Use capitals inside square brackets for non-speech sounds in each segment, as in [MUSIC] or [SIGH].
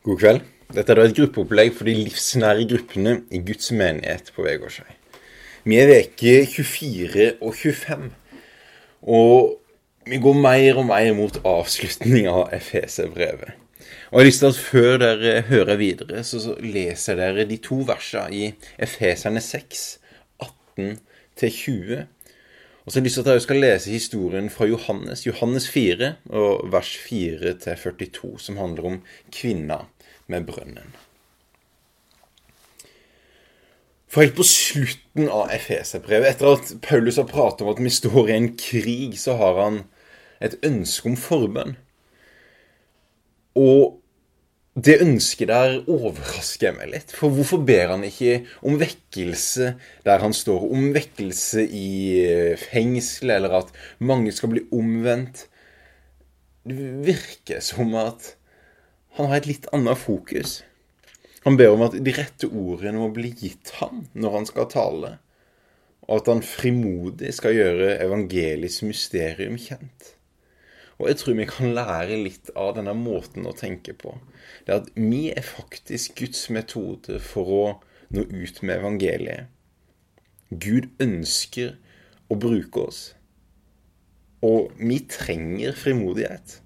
God kveld. Dette er da et gruppeopplegg for de livsnære gruppene i Guds menighet på Vegårshei. Vi er veke 24 og 25, og vi går mer og mer mot avslutning av Efeserbrevet. Og jeg har lyst til at Før dere hører videre, så leser dere de to versene i Efeserne 6, 18-20. Og så har jeg lyst til at dere skal lese historien fra Johannes, Johannes 4, og vers 4-42, som handler om kvinna med brønnen. For helt på slutten av Efeserbrevet, etter at Paulus har pratet om at vi står i en krig, så har han et ønske om forbønn. Og det ønsket der overrasker meg litt. For hvorfor ber han ikke om vekkelse der han står? Om vekkelse i fengsel, eller at mange skal bli omvendt? Det virker som at han har et litt annet fokus. Han ber om at de rette ordene må bli gitt ham når han skal tale, og at han frimodig skal gjøre evangeliets mysterium kjent. Og jeg tror vi kan lære litt av denne måten å tenke på. Det er at vi er faktisk Guds metode for å nå ut med evangeliet. Gud ønsker å bruke oss. Og vi trenger frimodighet.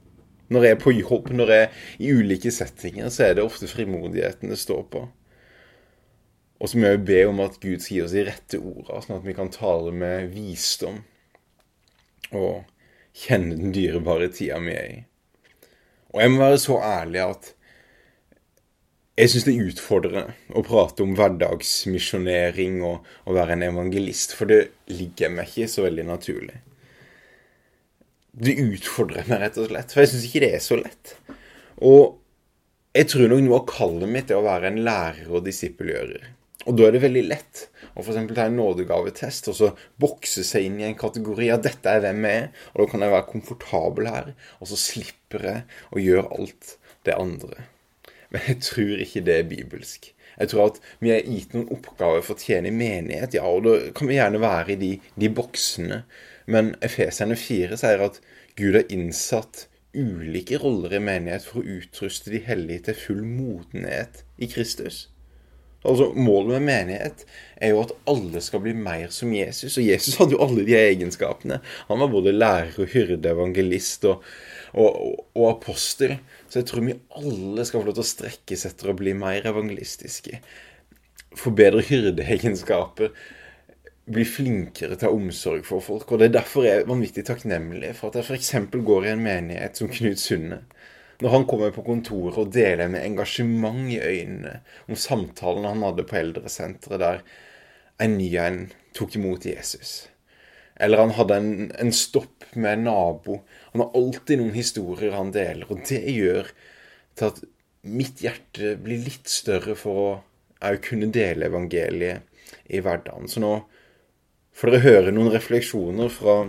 Når jeg er på jobb, når jeg er i ulike settinger, så er det ofte frimodigheten det står på. Og så må jeg be om at Gud skal gi oss de rette ordene, sånn at vi kan tale med visdom og kjenne den dyrebare tida vi er i. Og jeg må være så ærlig at jeg syns det utfordrer å prate om hverdagsmisjonering og å være en evangelist, for det ligger meg ikke så veldig naturlig det utfordrer meg, rett og slett. For jeg syns ikke det er så lett. Og jeg tror nok noe av kallet mitt er å være en lærer og disippelgjører. Og da er det veldig lett å f.eks. ta en nådegavetest og så bokse seg inn i en kategori av 'dette er hvem jeg er', og da kan jeg være komfortabel her, og så slipper jeg å gjøre alt det andre. Men jeg tror ikke det er bibelsk. Jeg tror at vi er gitt noen oppgaver for å tjene i menighet, ja, og da kan vi gjerne være i de, de boksene. Men Efeserne 4 sier at Gud har innsatt ulike roller i menighet for å utruste de hellige til full modenhet i Kristus. Altså, Målet med menighet er jo at alle skal bli mer som Jesus. Og Jesus hadde jo alle de egenskapene. Han var både lærer og hyrde, evangelist og, og, og, apostel. Så jeg tror vi alle skal få lov til å strekkes etter å bli mer evangelistiske. Forbedre hyrdeegenskaper bli flinkere til å ha omsorg for folk. Og Det er derfor jeg er vanvittig takknemlig for at jeg f.eks. går i en menighet som Knut Sunde. Når han kommer på kontoret og deler med engasjement i øynene om samtalen han hadde på eldresenteret, der en ny en tok imot Jesus. Eller han hadde en, en stopp med en nabo. Han har alltid noen historier han deler, og det gjør til at mitt hjerte blir litt større for å òg kunne dele evangeliet i hverdagen. Så nå får dere høre noen refleksjoner fra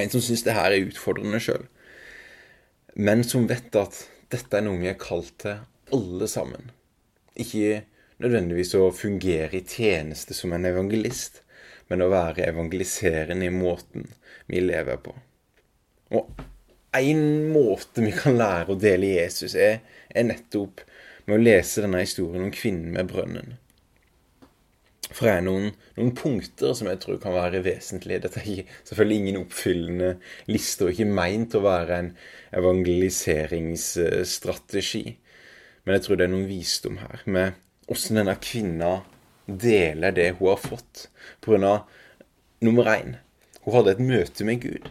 en som syns det her er utfordrende sjøl, men som vet at dette er noe vi er kalt til alle sammen. Ikke nødvendigvis å fungere i tjeneste som en evangelist, men å være evangeliserende i måten vi lever på. Og én måte vi kan lære å dele Jesus, er, er nettopp med å lese denne historien om kvinnen med brønnen. For det er noen, noen, punkter som jeg tror kan være vesentlige. Dette er selvfølgelig ingen oppfyllende liste, og ikke meint å være en evangeliseringsstrategi. Men jeg tror det er noen visdom her, med åssen denne kvinna deler det hun har fått. På grunn av nummer én hun hadde et møte med Gud.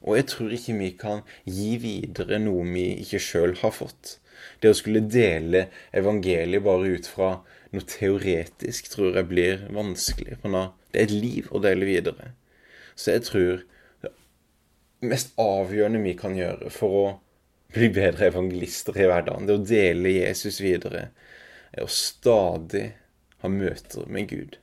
Og jeg tror ikke vi kan gi videre noe vi ikke sjøl har fått. Det å skulle dele evangeliet bare ut fra noe teoretisk tror jeg blir vanskelig. For nå, det er et liv å dele videre. Så jeg tror det mest avgjørende vi kan gjøre for å bli bedre evangelister i hverdagen, det å dele Jesus videre, er å stadig ha møter med Gud.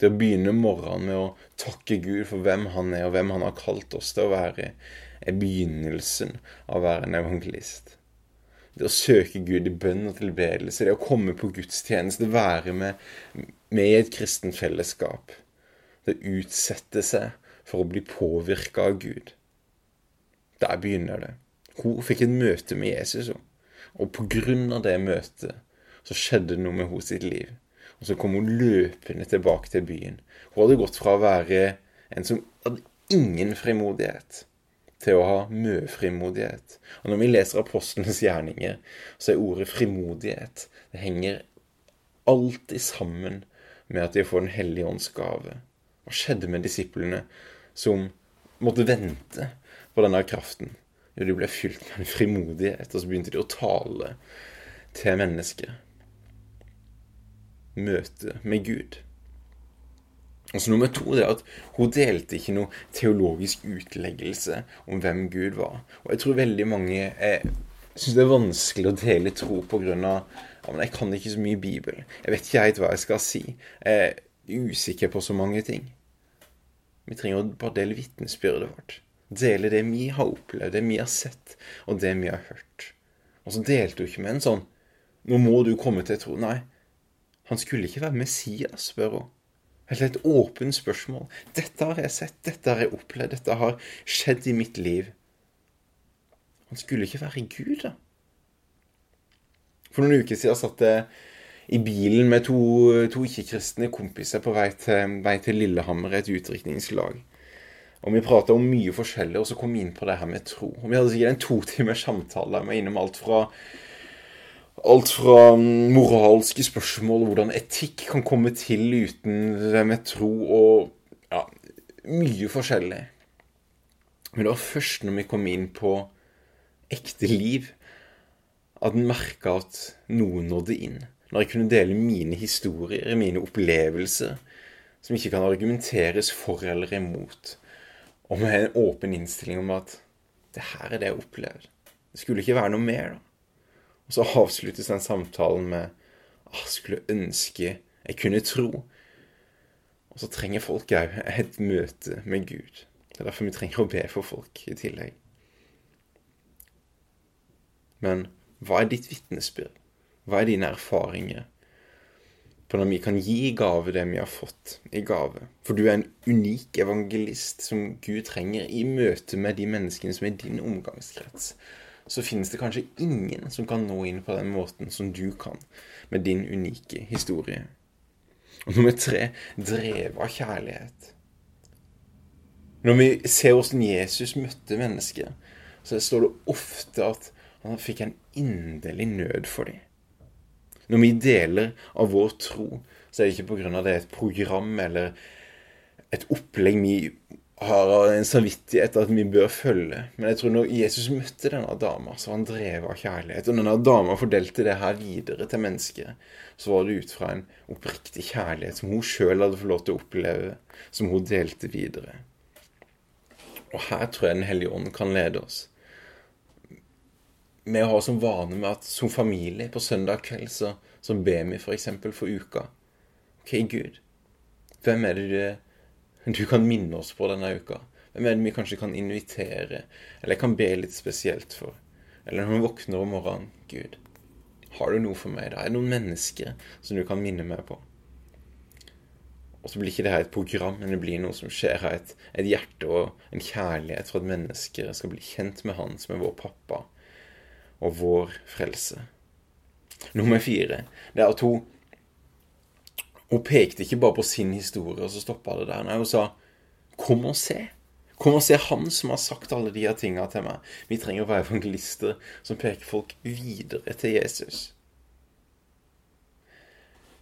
Det å begynne morgenen med å takke Gud for hvem han er, og hvem han har kalt oss til å være, er begynnelsen av å være en evangelist. Det å søke Gud i bønn og tilbedelse, det å komme på gudstjeneste, være med, med i et kristent fellesskap. Det å utsette seg for å bli påvirka av Gud. Der begynner det. Hun fikk et møte med Jesus. Og på grunn av det møtet så skjedde det noe med henne sitt liv. Og så kom hun løpende tilbake til byen. Hun hadde gått fra å være en som hadde ingen frimodighet, til å ha mye frimodighet. Og når vi leser apostlenes gjerninger, så er ordet frimodighet Det henger alltid sammen med at de får Den hellige ånds gave. Hva skjedde med disiplene som måtte vente på denne kraften? Jo, de ble fylt med en frimodighet, og så begynte de å tale til mennesker. Møte med Gud. Og så Nummer to det er at hun delte ikke noe teologisk utleggelse om hvem Gud var. Og jeg tror veldig mange er, syns det er vanskelig å dele tro pga. Ja, men jeg kan ikke så mye Bibel. Jeg vet ikke helt hva jeg skal si. Jeg er usikker på så mange ting. Vi trenger å bare dele vitnesbyrdet vårt. Dele det vi har opplevd, det vi har sett, og det vi har hørt. Og så delte hun ikke med en sånn 'Nå må du komme til tro'. Nei. Han skulle ikke være Messias, spør hun. Helt et åpent spørsmål. Dette har jeg sett, dette har jeg opplevd, dette har skjedd i mitt liv. Han skulle ikke være Gud, da. For noen uker siden satt jeg i bilen med to, to ikke-kristne kompiser på vei til, vei til Lillehammer, et utdrikningslag. Og vi prata om mye forskjellig, og så kom vi inn på det her med tro. Og vi hadde sikkert en to timers samtale med innom alt fra Alt fra moralske spørsmål, hvordan etikk kan komme til uten hvem jeg tro, og ja, mye forskjellig. Men det var først når vi kom inn på ekte liv, at en merka at noe nådde inn. Når jeg kunne dele mine historier, mine opplevelser, som ikke kan argumenteres for eller imot, og med en åpen innstilling om at det her er det jeg opplevde. Det skulle ikke være noe mer, da. Og så avsluttes den samtalen med ah, skulle ønske jeg kunne tro. Og så trenger folk òg et møte med Gud. Det er derfor vi trenger å be for folk i tillegg. Men hva er ditt vitnesbyrd? Hva er dine erfaringer? På når vi kan gi i gave det vi har fått i gave. For du er en unik evangelist som Gud trenger i møte med de menneskene som er din omgangskrets så finnes det kanskje ingen som kan nå inn på den måten som du kan, med din unike historie. Og nummer tre drevet av kjærlighet. Når vi ser hvordan Jesus møtte mennesker, så står det ofte at han fikk en inderlig nød for dem. Når vi deler av vår tro, så er det ikke pga. det er et program eller et opplegg vi har en samvittighet at vi bør følge. Men jeg tror når Jesus møtte denne dama, så var han drevet av kjærlighet. Og når denne dama fordelte det her videre til mennesket. så var det ut fra en oppriktig kjærlighet som hun sjøl hadde fått lov til å oppleve, som hun delte videre. Og her tror jeg Den hellige ånd kan lede oss. Vi har som vane med at som familie på søndag kveld så, så ber vi f.eks. For, for uka. OK, Gud, hvem er det du du kan minne oss på denne uka. Hvem er det vi kanskje kan invitere, eller kan be litt spesielt for? Eller når vi våkner om morgenen Gud, har du noe for meg? da? Er det noen mennesker som du kan minne meg på? Og så blir ikke det her et program, men det blir noe som skjer her. Et, et hjerte og en kjærlighet for at mennesker skal bli kjent med Han som er vår pappa og vår frelse. Nummer fire det er at hun hun pekte ikke bare på sin historie, og så stoppa det der. Nei, hun sa 'Kom og se'. Kom og se han som har sagt alle de her tinga til meg. Vi trenger å være evangelister som peker folk videre til Jesus.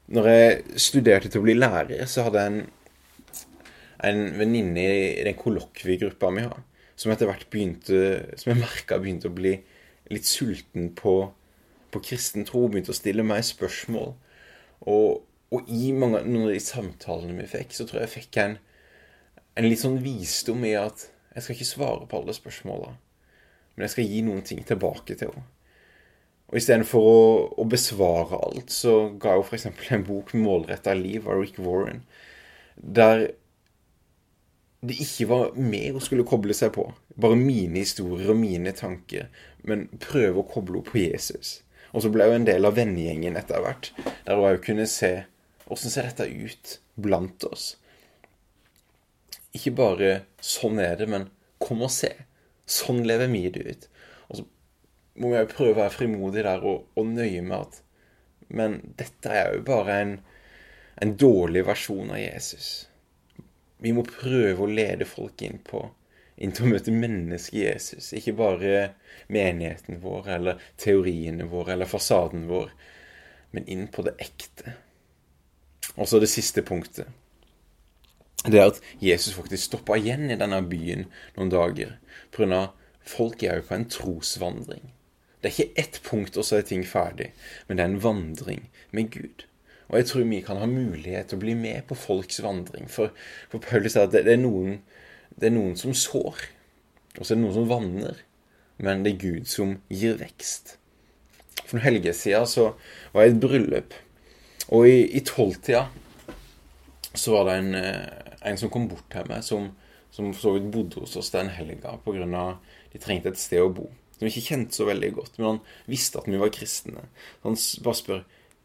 Når jeg studerte til å bli lærer, så hadde jeg en, en venninne i den kollokviegruppa mi har, som etter hvert begynte Som jeg merka begynte å bli litt sulten på, på kristen tro. Begynte å stille meg spørsmål. Og og i mange, noen av de samtalene vi fikk, så tror jeg jeg fikk en, en litt sånn visdom i at jeg skal ikke svare på alle spørsmåla, men jeg skal gi noen ting tilbake til henne. Og istedenfor å, å besvare alt, så ga hun f.eks. en bok 'Målretta liv' av Rick Warren, der det ikke var meg hun skulle koble seg på. Bare mine historier og mine tanker. Men prøve å koble henne på Jesus. Og så ble hun en del av vennegjengen etter hvert, der òg kunne se Åssen ser dette ut blant oss? Ikke bare 'sånn er det', men 'kom og se'. Sånn lever vi det ut. Og så må jeg prøve å være frimodige der og, og nøye med at Men dette er jo bare en, en dårlig versjon av Jesus. Vi må prøve å lede folk inn på inn til å møte mennesket Jesus. Ikke bare menigheten vår eller teoriene våre eller fasaden vår, men inn på det ekte. Og så det siste punktet. Det er at Jesus faktisk stoppa igjen i denne byen noen dager. Pga. folk er jo på en trosvandring. Det er ikke ett punkt, og så er ting ferdig. Men det er en vandring med Gud. Og jeg tror vi kan ha mulighet til å bli med på folks vandring. For, for Paulus sier at det, det, er noen, det er noen som sår, og så er det noen som vanner. Men det er Gud som gir vekst. For noen helger siden så var jeg i et bryllup. Og i, i tolvtida så var det en, eh, en, som kom bort til meg, som, som for så vidt bodde hos oss den helga pga. de trengte et sted å bo. Som ikke kjente så veldig godt, men han visste at vi var kristne. Han bare spør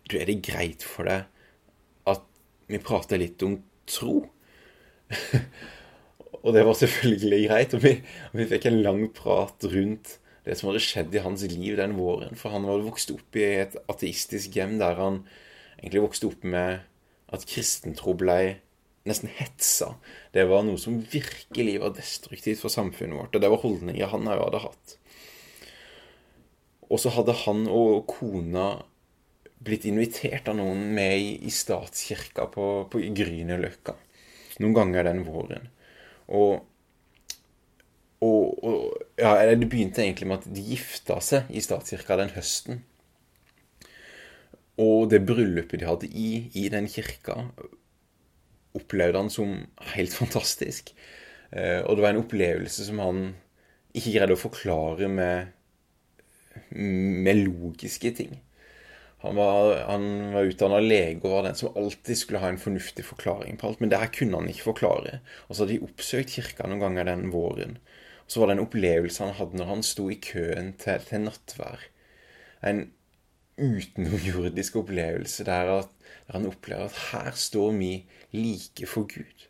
du, er det greit for deg at vi prater litt om tro? [LAUGHS] og det var selvfølgelig greit. Og vi, og vi, fikk en lang prat rundt det som hadde skjedd i hans liv den våren. For han hadde vokst opp i et ateistisk hjem der han egentlig vokste opp med at kristentro blei nesten hetsa. Det var noe som virkelig var destruktivt for samfunnet vårt. Og det var holdninger han òg hadde hatt. Og så hadde han og kona blitt invitert av noen med i, statskirka på, på Grünerløkka noen ganger den våren. Og, og, og ja, Det begynte egentlig med at de gifta seg i statskirka den høsten. Og det bryllupet de hadde i, i den kirka, opplevde han som helt fantastisk. Eh, og det var en opplevelse som han ikke greide å forklare med, med logiske ting. Han var, han var utdanna lege og var den som alltid skulle ha en fornuftig forklaring på alt. Men det her kunne han ikke forklare. Og så hadde de oppsøkt kirka noen ganger den våren. Og så var det en opplevelse han hadde når han sto i køen til, til nattvær. En utenomjordisk opplevelse der, at, han opplever at her står vi like for Gud.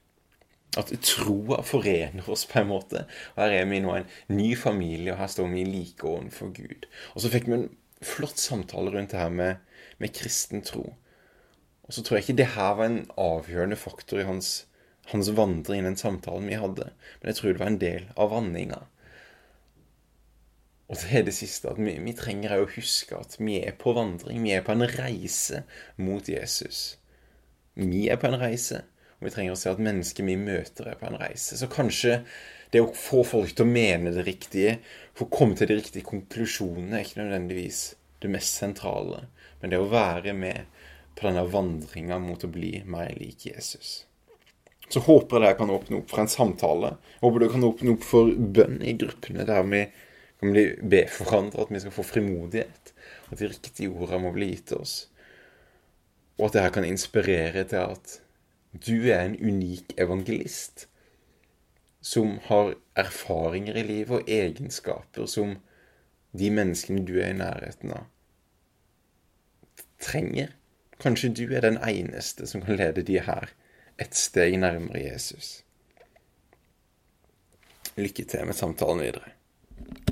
At troa forener oss på en måte. Og Her er vi nå en ny familie, og her står vi like ovenfor Gud. Og så fikk vi en flott samtale rundt det her med, med kristen tro. Og så tror jeg ikke det her var en avgjørende faktor i hans, hans vandring den samtalen vi hadde. Men jeg tror det var en del av vandringa. Og det er det siste, at vi, vi trenger å huske at vi er på vandring. Vi er på en reise mot Jesus. Vi er på en reise, og vi trenger å se at mennesket vi møter, er på en reise. Så kanskje det å få folk til å mene det riktige, få komme til de riktige konklusjonene, er ikke nødvendigvis det mest sentrale. Men det å være med på denne vandringa mot å bli mer lik Jesus. Så håper jeg det kan åpne opp for en samtale. Håper det kan åpne opp for bønn i gruppene, der vi kan bli be for hverandre, at vi skal få frimodighet. At de riktige ordene må bli gitt oss. Og at det her kan inspirere til at du er en unik evangelist som har erfaringer i livet og egenskaper som de menneskene du er i nærheten av, trenger. Kanskje du er den eneste som kan lede de her et steg nærmere Jesus. Lykke til med samtalen videre.